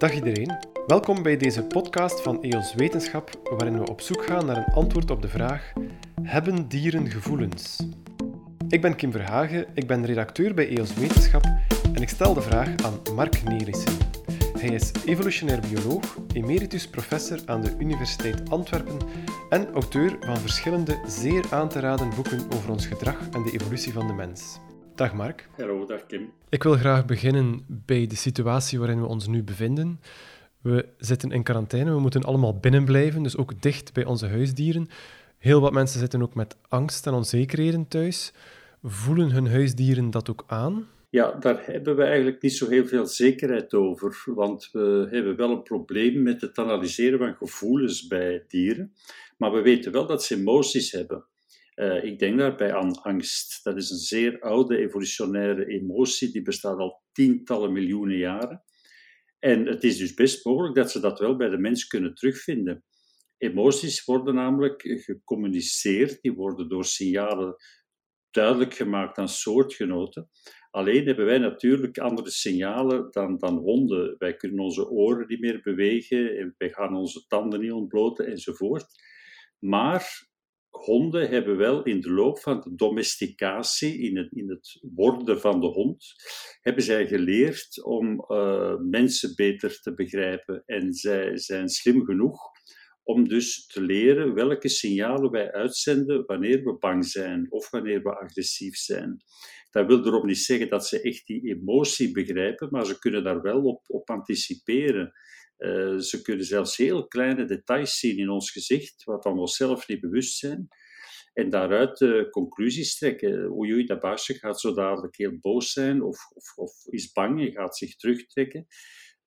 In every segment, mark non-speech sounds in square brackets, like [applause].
Dag iedereen. Welkom bij deze podcast van EOS Wetenschap, waarin we op zoek gaan naar een antwoord op de vraag: Hebben dieren gevoelens? Ik ben Kim Verhagen, ik ben redacteur bij EOS Wetenschap en ik stel de vraag aan Mark Nelissen. Hij is evolutionair bioloog, emeritus professor aan de Universiteit Antwerpen en auteur van verschillende zeer aan te raden boeken over ons gedrag en de evolutie van de mens. Dag Mark. Hallo, dag Kim. Ik wil graag beginnen bij de situatie waarin we ons nu bevinden. We zitten in quarantaine, we moeten allemaal binnen blijven, dus ook dicht bij onze huisdieren. Heel wat mensen zitten ook met angst en onzekerheden thuis. Voelen hun huisdieren dat ook aan? Ja, daar hebben we eigenlijk niet zo heel veel zekerheid over, want we hebben wel een probleem met het analyseren van gevoelens bij dieren. Maar we weten wel dat ze emoties hebben. Uh, ik denk daarbij aan angst. Dat is een zeer oude evolutionaire emotie, die bestaat al tientallen miljoenen jaren. En het is dus best mogelijk dat ze dat wel bij de mens kunnen terugvinden. Emoties worden namelijk gecommuniceerd, die worden door signalen duidelijk gemaakt aan soortgenoten. Alleen hebben wij natuurlijk andere signalen dan, dan honden. Wij kunnen onze oren niet meer bewegen, en wij gaan onze tanden niet ontbloten enzovoort. Maar honden hebben wel in de loop van de domesticatie, in het, in het worden van de hond, hebben zij geleerd om uh, mensen beter te begrijpen. En zij zijn slim genoeg om dus te leren welke signalen wij uitzenden wanneer we bang zijn of wanneer we agressief zijn. Dat wil erop niet zeggen dat ze echt die emotie begrijpen, maar ze kunnen daar wel op, op anticiperen. Uh, ze kunnen zelfs heel kleine details zien in ons gezicht, wat we onszelf niet bewust zijn. En daaruit conclusies trekken. Oei, oei, dat baasje gaat zo dadelijk heel boos zijn of, of, of is bang en gaat zich terugtrekken.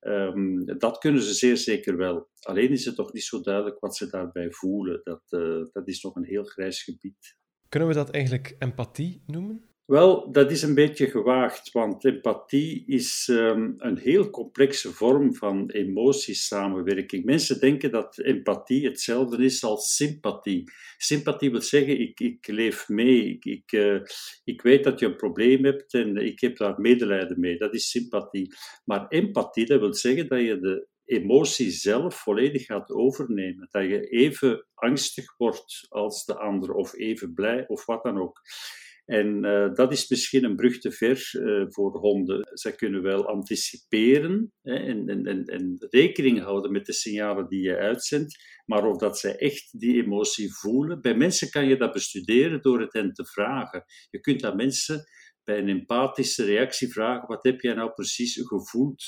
Um, dat kunnen ze zeer zeker wel. Alleen is het toch niet zo duidelijk wat ze daarbij voelen. Dat, uh, dat is nog een heel grijs gebied. Kunnen we dat eigenlijk empathie noemen? Wel, dat is een beetje gewaagd, want empathie is um, een heel complexe vorm van emotiesamenwerking. Mensen denken dat empathie hetzelfde is als sympathie. Sympathie wil zeggen, ik, ik leef mee, ik, ik, uh, ik weet dat je een probleem hebt en ik heb daar medelijden mee. Dat is sympathie. Maar empathie, dat wil zeggen dat je de emotie zelf volledig gaat overnemen. Dat je even angstig wordt als de ander, of even blij, of wat dan ook. En uh, dat is misschien een brug te ver uh, voor honden. Zij kunnen wel anticiperen hè, en, en, en, rekening houden met de signalen die je uitzendt, maar of dat zij echt die emotie voelen. Bij mensen kan je dat bestuderen door het hen te vragen. Je kunt aan mensen bij een empathische reactie vragen: wat heb jij nou precies gevoeld?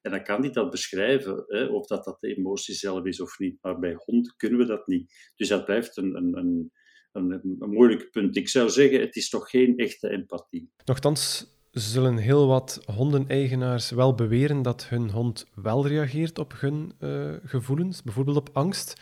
En dan kan die dat beschrijven, hè, of dat dat de emotie zelf is of niet. Maar bij honden kunnen we dat niet. Dus dat blijft een, een, een een, een moeilijk punt. Ik zou zeggen, het is toch geen echte empathie. Nochtans zullen heel wat hondeneigenaars wel beweren dat hun hond wel reageert op hun uh, gevoelens, bijvoorbeeld op angst.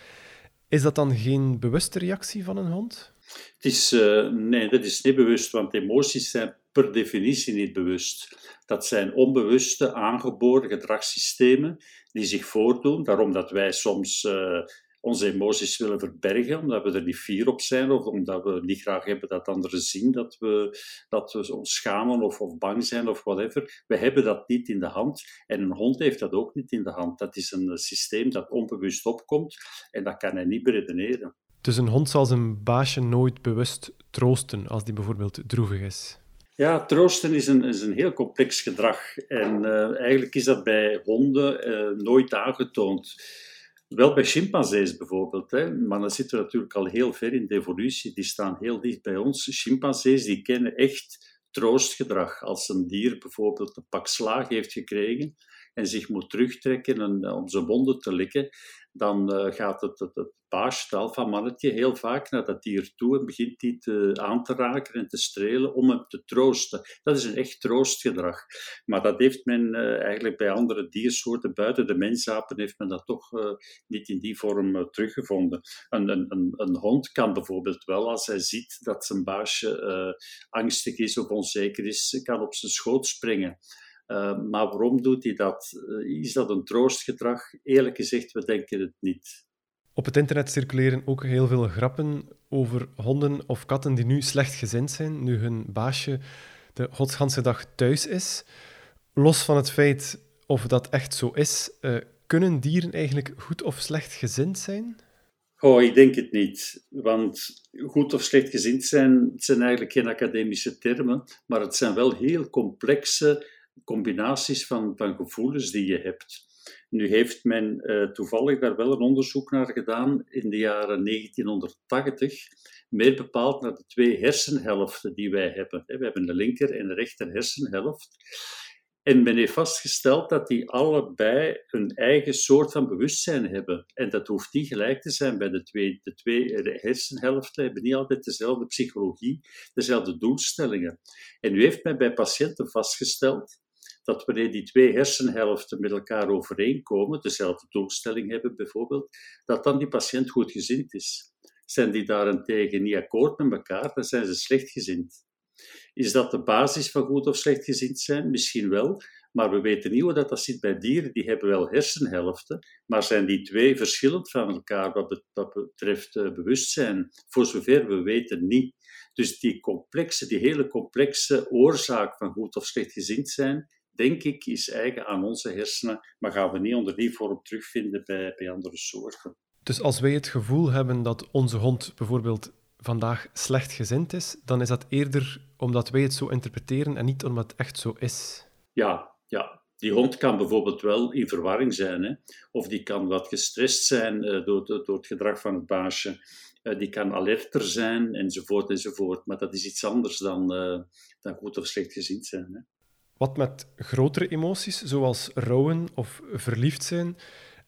Is dat dan geen bewuste reactie van een hond? Het is, uh, nee, dat is niet bewust, want emoties zijn per definitie niet bewust. Dat zijn onbewuste, aangeboren gedragssystemen die zich voordoen. Daarom dat wij soms uh, onze emoties willen verbergen, omdat we er niet fier op zijn of omdat we niet graag hebben dat anderen zien dat we, dat we ons schamen of, of bang zijn of whatever. We hebben dat niet in de hand en een hond heeft dat ook niet in de hand. Dat is een systeem dat onbewust opkomt en dat kan hij niet beredeneren. Dus een hond zal zijn baasje nooit bewust troosten als die bijvoorbeeld droevig is? Ja, troosten is een, is een heel complex gedrag. En uh, eigenlijk is dat bij honden uh, nooit aangetoond. Wel bij chimpansees bijvoorbeeld, hè. maar dan zitten we natuurlijk al heel ver in de evolutie. Die staan heel dicht bij ons. Chimpansees die kennen echt troostgedrag. Als een dier bijvoorbeeld een pak slaag heeft gekregen en zich moet terugtrekken en, om zijn wonden te likken, dan uh, gaat het, het, het alfamannetje, heel vaak naar dat dier toe en begint die te, aan te raken en te strelen om hem te troosten. Dat is een echt troostgedrag. Maar dat heeft men uh, eigenlijk bij andere diersoorten, buiten de mensapen, heeft men dat toch uh, niet in die vorm teruggevonden. Een, een, een, een, hond kan bijvoorbeeld wel, als hij ziet dat zijn baasje angstig is of onzeker is, kan op zijn schoot springen. Uh, maar waarom doet hij dat? Uh, is dat een troostgedrag? Eerlijk gezegd, we denken het niet. Op het internet circuleren ook heel veel grappen over honden of katten die nu slecht gezind zijn, nu hun baasje de godsganse dag thuis is. Los van het feit of dat echt zo is. Uh, kunnen dieren eigenlijk goed of slecht gezind zijn? Oh, ik denk het niet. Want goed of slecht gezind zijn, zijn eigenlijk geen academische termen, maar het zijn wel heel complexe combinaties van, van gevoelens die je hebt. Nu heeft men uh, toevallig daar wel een onderzoek naar gedaan in de jaren 1980, meer bepaald naar de twee hersenhelften die wij hebben. We hebben de linker en de rechter hersenhelft. En men heeft vastgesteld dat die allebei hun eigen soort van bewustzijn hebben. En dat hoeft niet gelijk te zijn bij de twee. De twee hersenhelften hebben niet altijd dezelfde psychologie, dezelfde doelstellingen. En nu heeft men bij patiënten vastgesteld dat wanneer die twee hersenhelften met elkaar overeenkomen, dezelfde doelstelling hebben bijvoorbeeld, dat dan die patiënt goed gezind is. Zijn die daarentegen niet akkoord met elkaar, dan zijn ze slechtgezind. Is dat de basis van goed of slecht gezind zijn? Misschien wel, maar we weten niet hoe dat, dat zit bij dieren. Die hebben wel hersenhelften, maar zijn die twee verschillend van elkaar wat betreft uh, bewustzijn? Voor zover we weten niet. Dus die complexe, die hele complexe oorzaak van goed of slecht gezind zijn, denk ik, is eigen aan onze hersenen, maar gaan we niet onder die vorm terugvinden bij, bij andere soorten. Dus als wij het gevoel hebben dat onze hond bijvoorbeeld vandaag slecht gezind is, dan is dat eerder omdat wij het zo interpreteren en niet omdat het echt zo is. Ja, ja. Die hond kan bijvoorbeeld wel in verwarring zijn, hè? of die kan wat gestrest zijn uh, door, door, het gedrag van het baasje. Uh, die kan alerter zijn, enzovoort, enzovoort. Maar dat is iets anders dan, uh, dan goed of slecht gezind zijn. Hè? Wat met grotere emoties, zoals rouwen of verliefd zijn,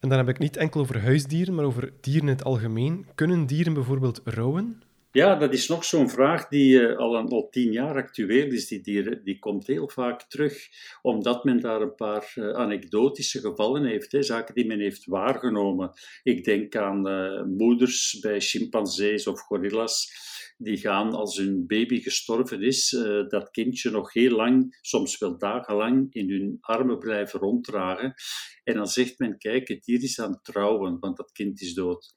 en dan heb ik niet enkel over huisdieren, maar over dieren in het algemeen. Kunnen dieren bijvoorbeeld rouwen? Ja, dat is nog zo'n vraag die uh, al, een, al tien jaar actueel is. Die, dieren, die komt heel vaak terug, omdat men daar een paar uh, anekdotische gevallen heeft, hè, zaken die men heeft waargenomen. Ik denk aan uh, moeders bij chimpansees of gorillas die gaan als hun baby gestorven is, uh, dat kindje nog heel lang, soms wel dagenlang, in hun armen blijven ronddragen. En dan zegt men, kijk, het dier is aan het trouwen, want dat kind is dood.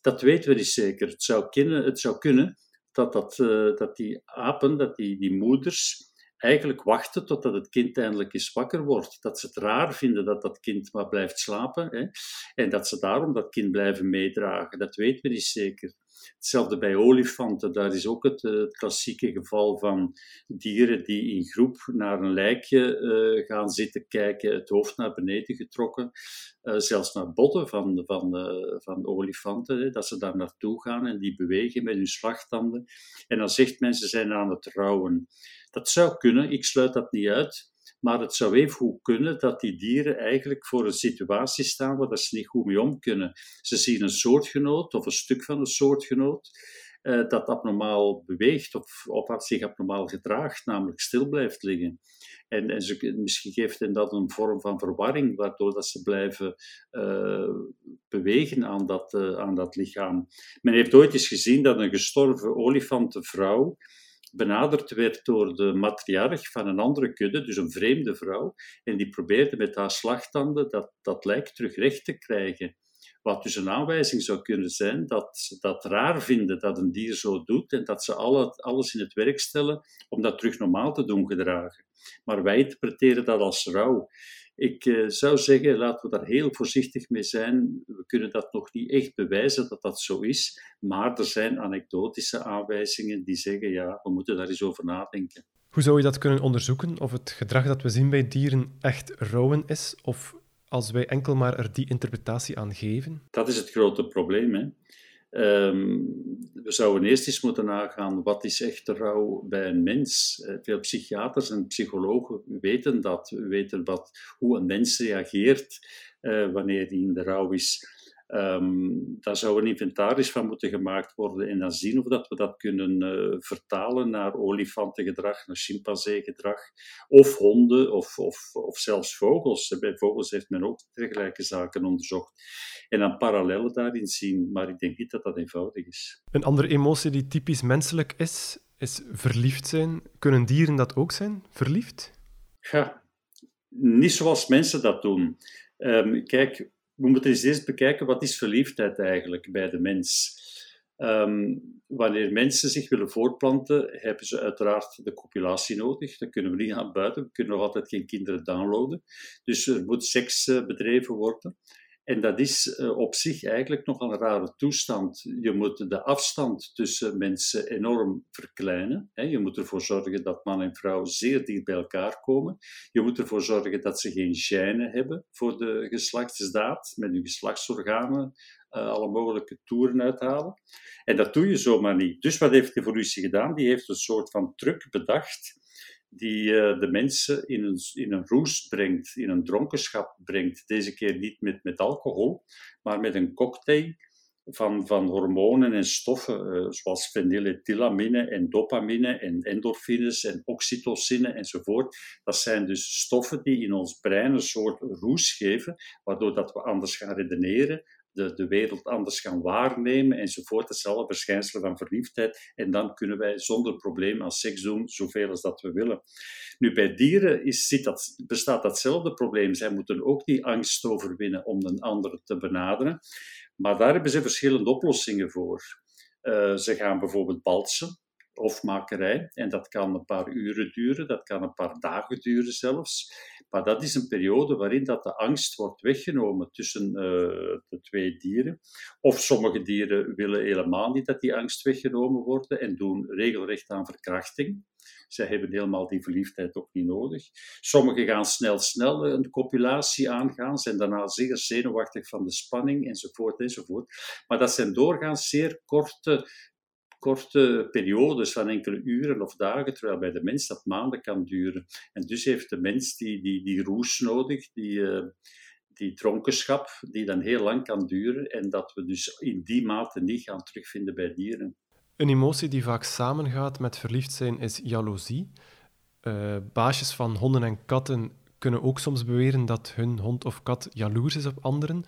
Dat weten we niet zeker. Het zou kunnen, het zou kunnen dat, dat, uh, dat die apen, dat die, die moeders, eigenlijk wachten totdat het kind eindelijk eens wakker wordt. Dat ze het raar vinden dat dat kind maar blijft slapen. Hè? En dat ze daarom dat kind blijven meedragen. Dat weten we niet zeker. Hetzelfde bij olifanten, daar is ook het, uh, klassieke geval van dieren die in groep naar een lijkje uh, gaan zitten kijken, het hoofd naar beneden getrokken, uh, zelfs naar botten van, van, van olifanten, hè, dat ze daar naartoe gaan en die bewegen met hun slagtanden. En dan zegt men, ze zijn aan het rouwen. Dat zou kunnen, ik sluit dat niet uit. Maar het zou even goed kunnen dat die dieren eigenlijk voor een situatie staan waar ze niet goed mee om kunnen. Ze zien een soortgenoot of een stuk van een soortgenoot uh, dat abnormaal beweegt of, of zich abnormaal gedraagt, namelijk stil blijft liggen. En, en ze, misschien geeft hen dat een vorm van verwarring, waardoor dat ze blijven uh, bewegen aan dat, uh, aan dat lichaam. Men heeft ooit eens gezien dat een gestorven olifantenvrouw benaderd werd door de matriarch van een andere kudde, dus een vreemde vrouw, en die probeerde met haar slagtanden dat, dat lijk terug recht te krijgen. Wat dus een aanwijzing zou kunnen zijn dat ze dat raar vinden dat een dier zo doet en dat ze alle, alles in het werk stellen om dat terug normaal te doen gedragen. Maar wij interpreteren dat als rouw. Ik uh, zou zeggen, laten we daar heel voorzichtig mee zijn. We kunnen dat nog niet echt bewijzen dat dat zo is, maar er zijn anekdotische aanwijzingen die zeggen, ja, we moeten daar eens over nadenken. Hoe zou je dat kunnen onderzoeken, of het gedrag dat we zien bij dieren echt rouwen is, of als wij enkel maar er die interpretatie aan geven? Dat is het grote probleem. Hè? Um, we zouden eerst eens moeten nagaan wat is echt rouw bij een mens. Uh, veel psychiaters en psychologen weten dat, weten wat, hoe een mens reageert uh, wanneer hij in de rouw is. Um, daar zou een inventaris van moeten gemaakt worden en dan zien of dat we dat kunnen uh, vertalen naar olifantengedrag, naar chimpanseegedrag, of honden of, of, of zelfs vogels. Bij vogels heeft men ook dergelijke zaken onderzocht. En dan parallellen daarin zien, maar ik denk niet dat dat eenvoudig is. Een andere emotie die typisch menselijk is, is verliefd zijn. Kunnen dieren dat ook zijn, verliefd? Ja, niet zoals mensen dat doen. Um, kijk, we moeten eens eerst bekijken wat is verliefdheid eigenlijk bij de mens. Ehm, wanneer mensen zich willen voortplanten, hebben ze uiteraard de copulatie nodig. Dan kunnen we niet aan buiten. We kunnen nog altijd geen kinderen downloaden. Dus er moet seks uh, bedreven worden. En dat is uh, op zich eigenlijk nog een rare toestand. Je moet de afstand tussen mensen enorm verkleinen. Je moet ervoor zorgen dat man en vrouw zeer dicht bij elkaar komen. Je moet ervoor zorgen dat ze geen gijnen hebben voor de geslachtsdaad, met hun geslachtsorganen uh, alle mogelijke toeren uithalen. En dat doe je zomaar niet. Dus wat heeft de evolutie gedaan? Die heeft een soort van truc bedacht die uh, de mensen in een, in een roes brengt, in een dronkenschap brengt. Deze keer niet met, met alcohol, maar met een cocktail van, van hormonen en stoffen, uh, zoals fenylethylamine en dopamine en endorfines en oxytocine enzovoort. Dat zijn dus stoffen die in ons brein een soort roes geven, waardoor dat we anders gaan redeneren, de, de wereld anders gaan waarnemen enzovoort. Hetzelfde verschijnselen van verliefdheid. En dan kunnen wij zonder probleem aan seks doen, zoveel als dat we willen. Nu, bij dieren is, zit dat, bestaat datzelfde probleem. Zij moeten ook die angst overwinnen om een ander te benaderen. Maar daar hebben ze verschillende oplossingen voor. Uh, ze gaan bijvoorbeeld balsen hofmakerij. En dat kan een paar uren duren, dat kan een paar dagen duren zelfs. Maar dat is een periode waarin dat de angst wordt weggenomen tussen uh, de twee dieren. Of sommige dieren willen helemaal niet dat die angst weggenomen wordt en doen regelrecht aan verkrachting. Zij hebben helemaal die verliefdheid ook niet nodig. Sommigen gaan snel, snel een copulatie aangaan, zijn daarna zeer zenuwachtig van de spanning, enzovoort, enzovoort. Maar dat zijn doorgaans zeer korte korte periodes van enkele uren of dagen, terwijl bij de mens dat maanden kan duren. En dus heeft de mens die, die, die roes nodig, die, uh, die dronkenschap, die dan heel lang kan duren en dat we dus in die mate niet gaan terugvinden bij dieren. Een emotie die vaak samengaat met verliefd zijn is jaloezie. Uh, baasjes van honden en katten kunnen ook soms beweren dat hun hond of kat jaloers is op anderen.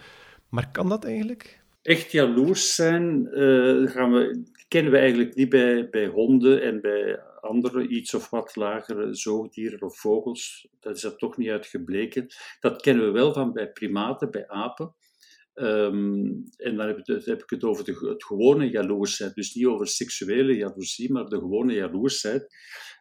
Maar kan dat eigenlijk? Echt jaloers zijn uh, gaan we kennen we eigenlijk niet bij, bij honden en bij andere iets of wat lagere zoogdieren of vogels. Dat is er toch niet uitgebleken. Dat kennen we wel van bij primaten, bij apen. Um, en dan heb, heb, ik het over de, het gewone jaloersheid. Dus niet over seksuele jaloezie, maar de gewone jaloersheid.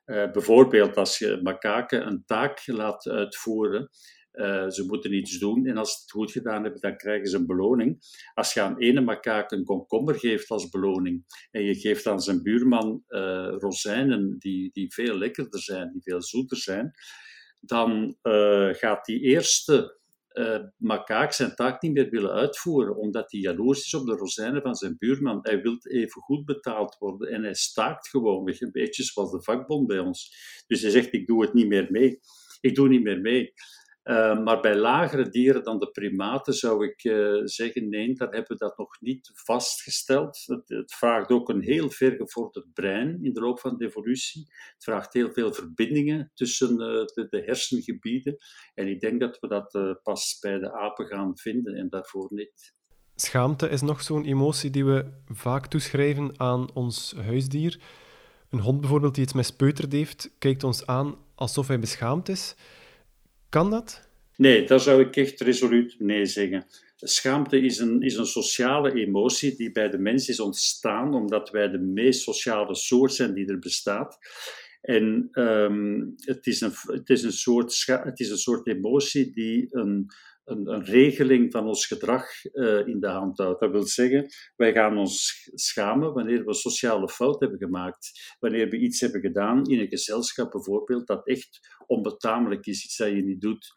Uh, bijvoorbeeld als je makaken een taak laat uitvoeren uh, ze moeten iets doen en als ze het goed gedaan hebben, dan krijgen ze een beloning. Als je aan ene makaak een komkommer geeft als beloning en je geeft aan zijn buurman uh, rozijnen die, die veel lekkerder zijn, die veel zoeter zijn, dan uh, gaat die eerste makaak zijn taak niet meer willen uitvoeren, omdat hij jaloers is op de rozijnen van zijn buurman. Hij wil even goed betaald worden en hij staakt gewoon, een beetje zoals de vakbond bij ons. Dus hij zegt, ik doe het niet meer mee. Ik doe niet meer mee. Uh, maar bij lagere dieren dan de primaten zou ik uh, zeggen, nee, daar hebben we dat nog niet vastgesteld. Het, het, vraagt ook een heel vergevorderd brein in de loop van de evolutie. Het vraagt heel veel verbindingen tussen de, de, hersengebieden. En ik denk dat we dat pas bij de apen gaan vinden en daarvoor niet. Schaamte is nog zo'n emotie die we vaak toeschrijven aan ons huisdier. Een hond bijvoorbeeld die iets mispeuterd heeft, kijkt ons aan alsof hij beschaamd is. Kan dat? Nee, daar zou ik echt resoluut nee zeggen. Schaamte is een, is een sociale emotie die bij de mens is ontstaan omdat wij de meest sociale soort zijn die er bestaat. En um, het, is een, het, is een soort, het is een soort emotie die een, een, een regeling van ons gedrag uh, in de hand houdt. Dat wil zeggen, wij gaan ons schamen wanneer we sociale fout hebben gemaakt. Wanneer we iets hebben gedaan in een gezelschap bijvoorbeeld dat echt onbetamelijk is, iets dat je niet doet.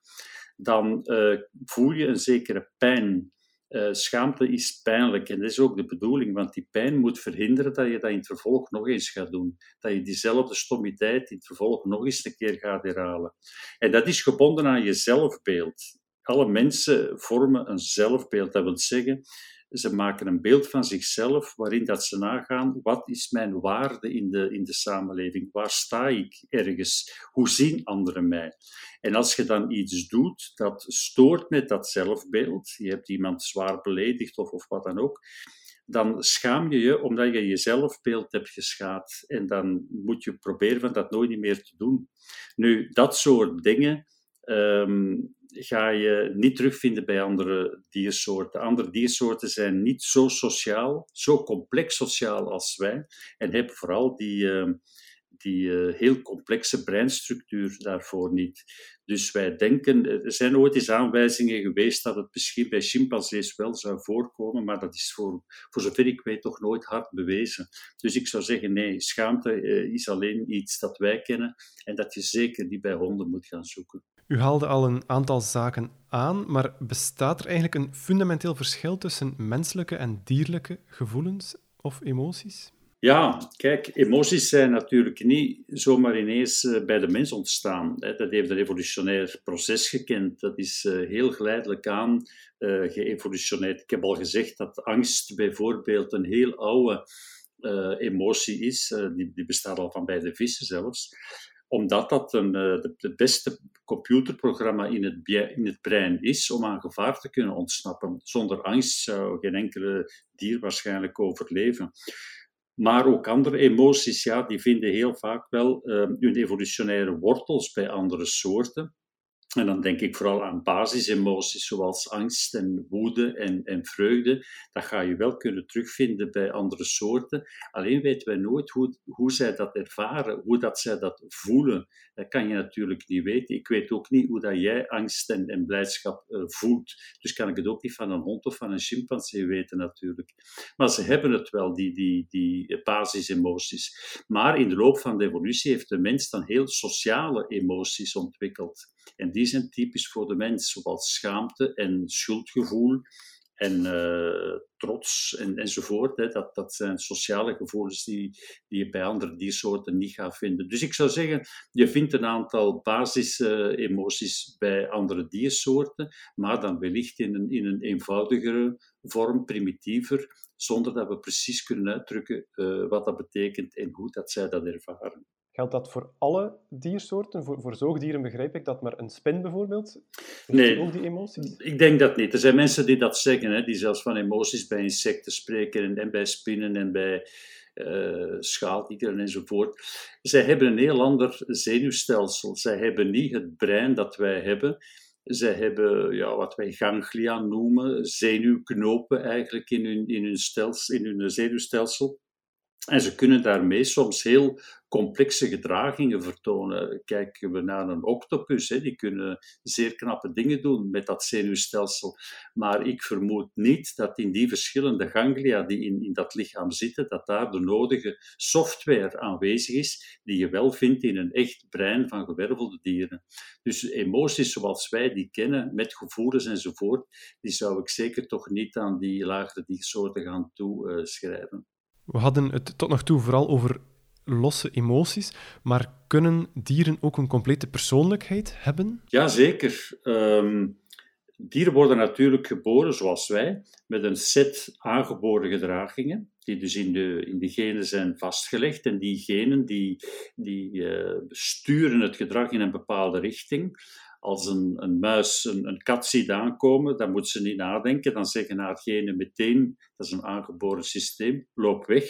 Dan uh, voel je een zekere pijn. Uh, schaamte is pijnlijk en dat is ook de bedoeling, want die pijn moet verhinderen dat je dat in het vervolg nog eens gaat doen. Dat je diezelfde stommiteit in het vervolg nog eens een keer gaat herhalen. En dat is gebonden aan je zelfbeeld alle mensen vormen een zelfbeeld. Dat wil zeggen, ze maken een beeld van zichzelf waarin dat ze nagaan, wat is mijn waarde in de, in de samenleving? Waar sta ik ergens? Hoe zien anderen mij? En als je dan iets doet dat stoort met dat zelfbeeld, je hebt iemand zwaar beledigd of, of wat dan ook, dan schaam je je omdat je je zelfbeeld hebt geschaad. En dan moet je proberen van dat nooit meer te doen. Nu, dat soort dingen, um, ga je niet terugvinden bij andere diersoorten. Andere diersoorten zijn niet zo sociaal, zo complex sociaal als wij en hebben vooral die, ehm, die eh, heel complexe breinstructuur daarvoor niet. Dus wij denken, er zijn ooit eens aanwijzingen geweest dat het misschien bij chimpansees wel zou voorkomen, maar dat is voor, voor zover ik weet toch nooit hard bewezen. Dus ik zou zeggen, nee, schaamte eh, is alleen iets dat wij kennen en dat je zeker niet bij honden moet gaan zoeken. U haalde al een aantal zaken aan, maar bestaat er eigenlijk een fundamenteel verschil tussen menselijke en dierlijke gevoelens of emoties? Ja, kijk, emoties zijn natuurlijk niet zomaar ineens eh, bij de mens ontstaan. Dat heeft een evolutionair proces gekend. Dat is eh, heel geleidelijk aan uh, geëvolutioneerd. Ik heb al gezegd dat angst bijvoorbeeld een heel oude emotie is. die, bestaat al van bij de vissen zelfs omdat dat een, het beste computerprogramma in het, in het brein is om aan gevaar te kunnen ontsnappen. Zonder angst zou geen enkele dier waarschijnlijk overleven. Maar ook andere emoties, ja, die vinden heel vaak wel uh, hun evolutionaire wortels bij andere soorten. En dan denk ik vooral aan basisemoties zoals angst en woede en, en vreugde. Dat ga je wel kunnen terugvinden bij andere soorten. Alleen weten wij nooit hoe, hoe zij dat ervaren, hoe dat zij dat voelen. Dat kan je natuurlijk niet weten. Ik weet ook niet hoe dat jij angst en, en blijdschap uh, voelt. Dus kan ik het ook niet van een hond of van een chimpansee weten natuurlijk. Maar ze hebben het wel, die, die, die basisemoties. Maar in de loop van de evolutie heeft de mens dan heel sociale emoties ontwikkeld. En die zijn typisch voor de mens, zoals schaamte en schuldgevoel en uh, trots en, enzovoort. Hè. Dat, dat zijn sociale gevoelens die, die je bij andere diersoorten niet gaat vinden. Dus ik zou zeggen, je vindt een aantal basis-emoties bij andere diersoorten, maar dan wellicht in een, in een eenvoudigere vorm, primitiever, zonder dat we precies kunnen uitdrukken uh, wat dat betekent en hoe dat zij dat ervaren. Geldt dat voor alle diersoorten? Voor, voor zoogdieren begrijp ik dat, maar een spin bijvoorbeeld? Nee, ook die emoties? ik denk dat niet. Er zijn mensen die dat zeggen, hè, die zelfs van emoties bij insecten spreken en, en bij spinnen en bij uh, schaaldieren enzovoort. Zij hebben een heel ander zenuwstelsel. Zij hebben niet het brein dat wij hebben. Zij hebben ja, wat wij ganglia noemen, zenuwknopen eigenlijk in hun, in hun, stelsel, in hun zenuwstelsel. En ze kunnen daarmee soms heel complexe gedragingen vertonen. Kijken we naar een octopus, hè, die kunnen zeer knappe dingen doen met dat zenuwstelsel. Maar ik vermoed niet dat in die verschillende ganglia die in, in dat lichaam zitten, dat daar de nodige software aanwezig is, die je wel vindt in een echt brein van gewervelde dieren. Dus emoties zoals wij die kennen, met gevoelens enzovoort, die zou ik zeker toch niet aan die lagere diersoorten gaan toeschrijven. We hadden het tot nog toe vooral over losse emoties, maar kunnen dieren ook een complete persoonlijkheid hebben? Jazeker. Um, dieren worden natuurlijk geboren, zoals wij, met een set aangeboren gedragingen, die dus in de, in de genen zijn vastgelegd. En die genen die, die uh, sturen het gedrag in een bepaalde richting als een, een muis een, een, kat ziet aankomen, dan moet ze niet nadenken. Dan zeggen haar genen meteen, dat is een aangeboren systeem, loop weg,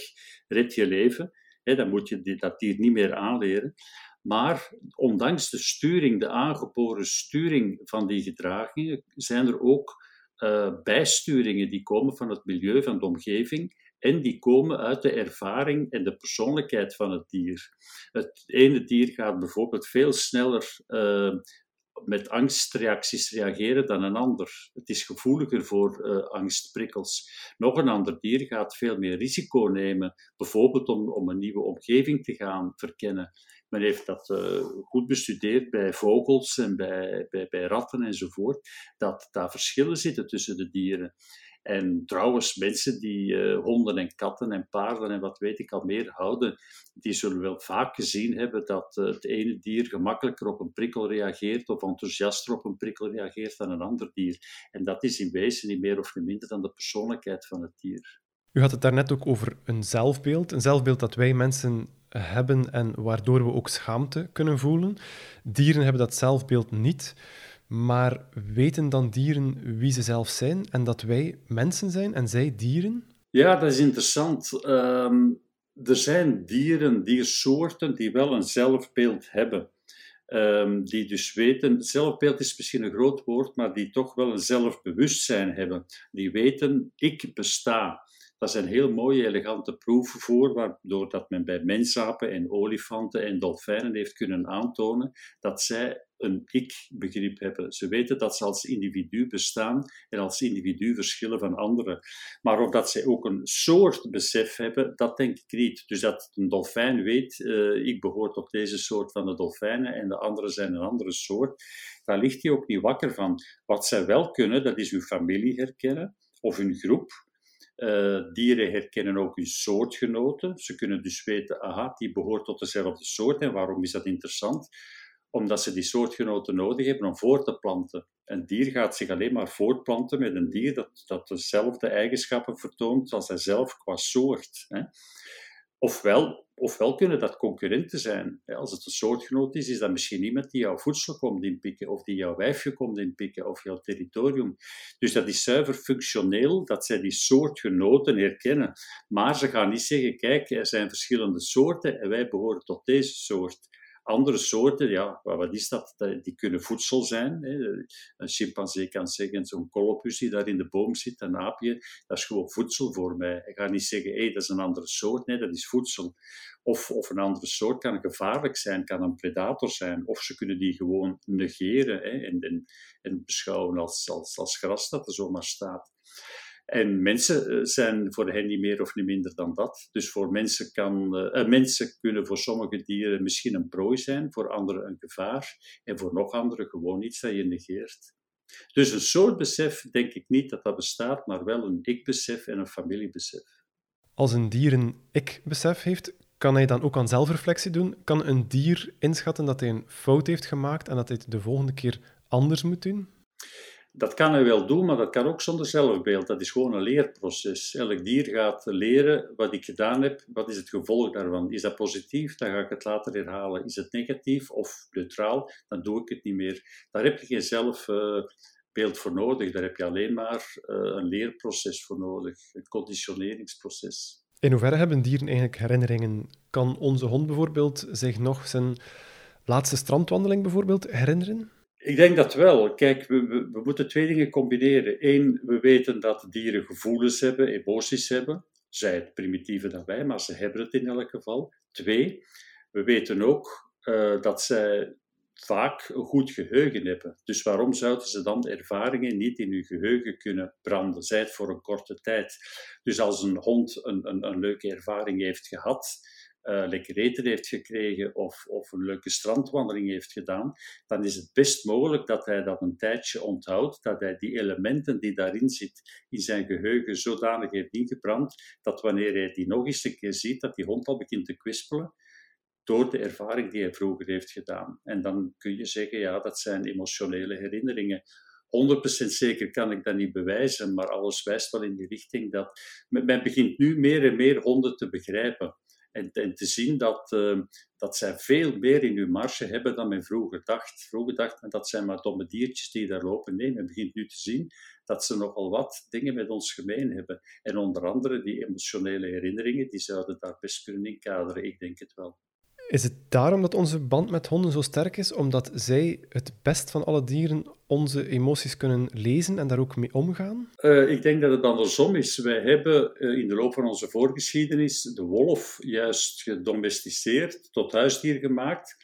red je leven. dan moet je dat dier niet meer aanleren. Maar ondanks de sturing, de aangeboren sturing van die gedragingen, zijn er ook uh, bijsturingen die komen van het milieu, van de omgeving. En die komen uit de ervaring en de persoonlijkheid van het dier. Het ene dier gaat bijvoorbeeld veel sneller uh, met angstreacties reageren dan een ander. Het is gevoeliger voor uh, angstprikkels. Nog een ander dier gaat veel meer risico nemen, bijvoorbeeld om, om een nieuwe omgeving te gaan verkennen. Men heeft dat uh, goed bestudeerd bij vogels en bij, bij, bij ratten enzovoort, dat daar verschillen zitten tussen de dieren. En trouwens, mensen die uh, honden en katten en paarden en wat weet ik al meer houden, die zullen wel vaak gezien hebben dat uh, het ene dier gemakkelijker op een prikkel reageert of enthousiaster op een prikkel reageert dan een ander dier. En dat is in wezen niet meer of niet minder dan de persoonlijkheid van het dier. U had het daarnet ook over een zelfbeeld. Een zelfbeeld dat wij mensen hebben en waardoor we ook schaamte kunnen voelen. Dieren hebben dat zelfbeeld niet. Maar weten dan dieren wie ze zelf zijn en dat wij mensen zijn en zij dieren? Ja, dat is interessant. Um, er zijn dieren, diersoorten die wel een zelfbeeld hebben. Ehm, die dus weten, zelfbeeld is misschien een groot woord, maar die toch wel een zelfbewustzijn hebben. Die weten, ik besta. Dat zijn heel mooie, elegante proeven voor, waardoor dat men bij mensapen en olifanten en dolfijnen heeft kunnen aantonen dat zij een ik-begrip hebben. Ze weten dat ze als individu bestaan en als individu verschillen van anderen. Maar of dat ze ook een soort besef hebben, dat denk ik niet. Dus dat een dolfijn weet, uh, ik behoor tot deze soort van de dolfijnen en de anderen zijn een andere soort, daar ligt hij ook niet wakker van. Wat zij wel kunnen, dat is hun familie herkennen of hun groep. Uh, dieren herkennen ook hun soortgenoten. Ze kunnen dus weten, aha, die behoort tot dezelfde soort. En waarom is dat interessant? Omdat ze die soortgenoten nodig hebben om voor te planten. Een dier gaat zich alleen maar voortplanten met een dier dat, dat dezelfde eigenschappen vertoont als hij zelf qua soort. Hè. Ofwel, ofwel kunnen dat concurrenten zijn. Als het een soortgenoot is, is dat misschien iemand die jouw voedsel komt inpikken, of die jouw wijfje komt inpikken, of jouw territorium. Dus dat is zuiver functioneel dat zij die soortgenoten herkennen. Maar ze gaan niet zeggen, kijk, er zijn verschillende soorten en wij behoren tot deze soort. Andere soorten, ja, wat is dat? Die kunnen voedsel zijn. Een chimpansee kan zeggen, zo'n kolopus die daar in de boom zit, een aapje, dat is gewoon voedsel voor mij. Ik ga niet zeggen, hé, dat is een andere soort. Nee, dat is voedsel. Of, of een andere soort kan gevaarlijk zijn, kan een predator zijn. Of ze kunnen die gewoon negeren hè, en, en, en beschouwen als, als, als gras dat er zomaar staat. En mensen eh, zijn voor hen niet meer of niet minder dan dat. Dus voor mensen, kan, uh, mensen kunnen voor sommige dieren misschien een prooi zijn, voor anderen een gevaar en voor nog anderen gewoon iets dat je negeert. Dus een soort besef denk ik niet dat dat bestaat, maar wel een ik-besef en een familiebesef. Als een dier een ik-besef heeft, kan hij dan ook aan zelfreflectie doen? Kan een dier inschatten dat hij een fout heeft gemaakt en dat hij het de volgende keer anders moet doen? Dat kan hij wel doen, maar dat kan ook zonder zelfbeeld. Dat is gewoon een leerproces. Elk dier gaat leren wat ik gedaan heb, wat is het gevolg daarvan. Is dat positief, dan ga ik het later herhalen. Is het negatief of neutraal, dan doe ik het niet meer. Daar heb je geen zelfbeeld voor nodig. Daar heb je alleen maar eh, een leerproces voor nodig, een conditioneringsproces. In hoeverre hebben dieren eigenlijk herinneringen? Kan onze hond bijvoorbeeld zich nog zijn laatste strandwandeling bijvoorbeeld herinneren? Ik denk dat wel. Kijk, we, we, moeten twee dingen combineren. Eén, we weten dat dieren gevoelens hebben, emoties hebben. Zij het primitieve dan wij, maar ze hebben het in elk geval. Twee, we weten ook uh, dat zij vaak een goed geheugen hebben. Dus waarom zouden ze dan ervaringen niet in hun geheugen kunnen branden, zij het voor een korte tijd? Dus als een hond een, een, een leuke ervaring heeft gehad, uh, lekker eten heeft gekregen of, of een leuke strandwandeling heeft gedaan, dan is het best mogelijk dat hij dat een tijdje onthoudt, dat hij die elementen die daarin zitten in zijn geheugen zodanig heeft ingebrand, dat wanneer hij die nog eens een keer ziet, dat die hond al begint te kwispelen door de ervaring die hij vroeger heeft gedaan. En dan kun je zeggen, ja, dat zijn emotionele herinneringen. 100% zeker kan ik dat niet bewijzen, maar alles wijst wel in die richting dat men begint nu meer en meer honden te begrijpen. En, te zien dat, uh, dat zij veel meer in hun marge hebben dan men vroeger dacht. Vroeger dacht men dat zijn maar domme diertjes die daar lopen. Nee, men begint nu te zien dat ze nogal wat dingen met ons gemeen hebben. En onder andere die emotionele herinneringen, die zouden daar best kunnen inkaderen. Ik denk het wel. Is het daarom dat onze band met honden zo sterk is? Omdat zij het best van alle dieren onze emoties kunnen lezen en daar ook mee omgaan? Uh, ik denk dat het andersom is. Wij hebben uh, in de loop van onze voorgeschiedenis de wolf juist gedomesticeerd, tot huisdier gemaakt,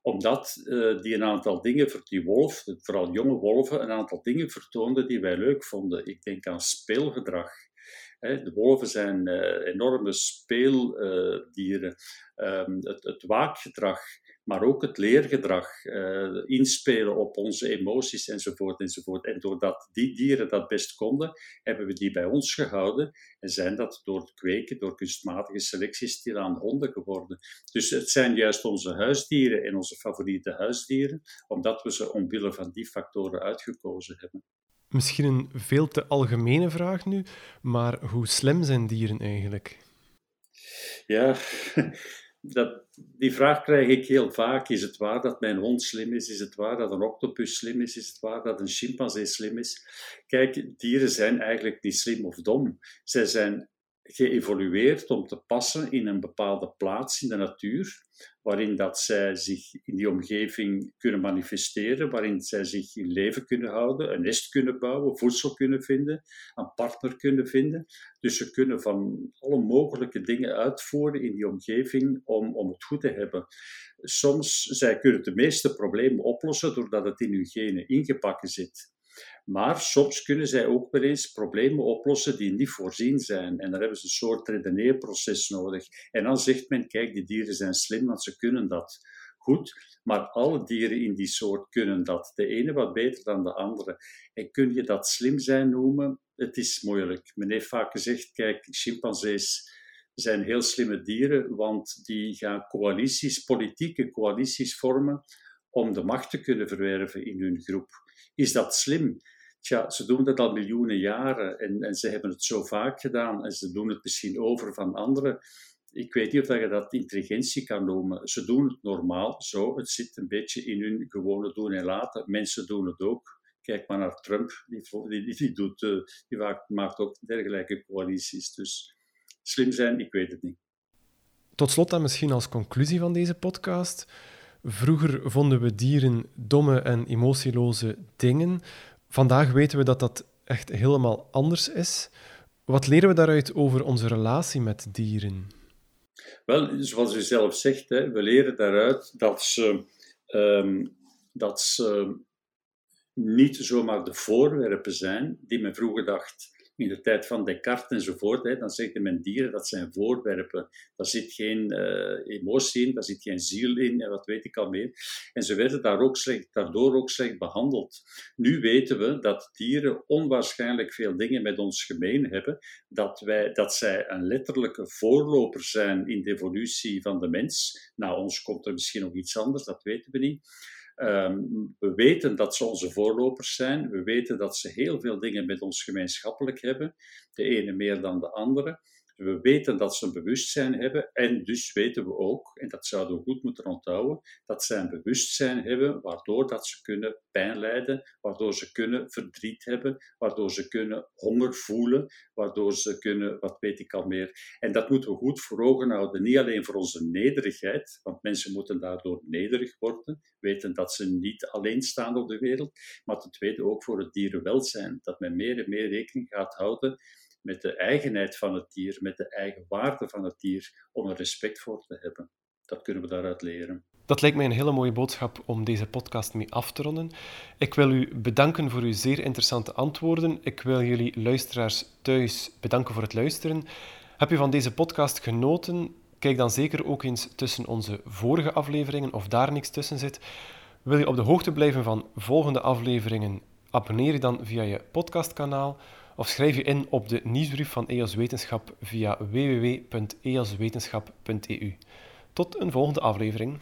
omdat uh, die een aantal dingen, die wolf, vooral jonge wolven, een aantal dingen vertoonde die wij leuk vonden. Ik denk aan speelgedrag. De wolven zijn enorme speeldieren. Ehm, het waakgedrag, maar ook het leergedrag, uh, inspelen op onze emoties enzovoort enzovoort. En doordat die dieren dat best konden, hebben we die bij ons gehouden en zijn dat door het kweken, door kunstmatige selecties, stilaan honden geworden. Dus het zijn juist onze huisdieren en onze favoriete huisdieren, omdat we ze omwille van die factoren uitgekozen hebben. Misschien een veel te algemene vraag nu, maar hoe slim zijn dieren eigenlijk? Ja, [laughs] dat, die vraag krijg ik heel vaak. Is het waar dat mijn hond slim is? Is het waar dat een octopus slim is? Is het waar dat een chimpansee slim is? Kijk, dieren zijn eigenlijk niet slim of dom. Zij zijn geëvolueerd om te passen in een bepaalde plaats in de natuur, waarin dat zij zich in die omgeving kunnen manifesteren, waarin zij zich in leven kunnen houden, een nest kunnen bouwen, voedsel kunnen vinden, een partner kunnen vinden. Dus ze kunnen van alle mogelijke dingen uitvoeren in die omgeving om, om het goed te hebben. Soms zij kunnen de meeste problemen oplossen doordat het in hun genen ingebakken zit. Maar soms kunnen zij ook wel eens problemen oplossen die niet voorzien zijn. En daar hebben ze een soort redeneerproces nodig. En dan zegt men, kijk, die dieren zijn slim, want ze kunnen dat goed. Maar alle dieren in die soort kunnen dat. De ene wat beter dan de andere. En kun je dat slim zijn noemen? Het is moeilijk. Men heeft vaak gezegd, kijk, chimpansees zijn heel slimme dieren, want die gaan coalities, politieke coalities vormen om de macht te kunnen verwerven in hun groep. Is dat slim? Tja, ze doen dat al miljoenen jaren en, en ze hebben het zo vaak gedaan en ze doen het misschien over van anderen. Ik weet niet of je dat intelligentie kan noemen. Ze doen het normaal, zo. Het zit een beetje in hun gewone doen en laten. Mensen doen het ook. Kijk maar naar Trump, die, die, doet, eh, die maakt ook dergelijke coalities. Dus slim zijn, ik weet het niet. Tot slot dan misschien als conclusie van deze podcast. Vroeger vonden we dieren domme en emotieloze dingen. Vandaag weten we dat dat echt helemaal anders is. Wat leren we daaruit over onze relatie met dieren? Wel, zoals u zelf zegt, hè, we leren daaruit dat ze, um, dat ze niet zomaar de voorwerpen zijn die men vroeger dacht in de tijd van Descartes enzovoort, hè, dan zegt men dieren, dat zijn voorwerpen. Daar zit geen uh, emotie in, daar zit geen ziel in en wat weet ik al meer. En ze werden daar ook slecht, daardoor ook slecht behandeld. Nu weten we dat dieren onwaarschijnlijk veel dingen met ons gemeen hebben, dat, wij, dat zij een letterlijke voorloper zijn in de evolutie van de mens. Na ons komt er misschien nog iets anders, dat weten we niet. Ehm, we weten dat ze onze voorlopers zijn. We weten dat ze heel veel dingen met ons gemeenschappelijk hebben. De ene meer dan de andere. We weten dat ze een bewustzijn hebben en dus weten we ook, en dat zouden we goed moeten onthouden, dat ze een bewustzijn hebben waardoor dat ze kunnen pijn lijden, waardoor ze kunnen verdriet hebben, waardoor ze kunnen honger voelen, waardoor ze kunnen, wat weet ik al meer. En dat moeten we goed voor ogen houden, niet alleen voor onze nederigheid, want mensen moeten daardoor nederig worden, weten dat ze niet alleen staan op de wereld, maar ten tweede ook voor het dierenwelzijn, dat men meer en meer rekening gaat houden met de eigenheid van het dier, met de eigen waarde van het dier, om er respect voor te hebben. Dat kunnen we daaruit leren. Dat lijkt mij een hele mooie boodschap om deze podcast mee af te ronden. Ik wil u bedanken voor uw zeer interessante antwoorden. Ik wil jullie luisteraars thuis bedanken voor het luisteren. Heb je van deze podcast genoten? Kijk dan zeker ook eens tussen onze vorige afleveringen of daar niks tussen zit. Wil je op de hoogte blijven van volgende afleveringen? Abonneer je dan via je podcastkanaal of schrijf je in op de nieuwsbrief van EOS Wetenschap via www.eoswetenschap.eu. Tot een volgende aflevering.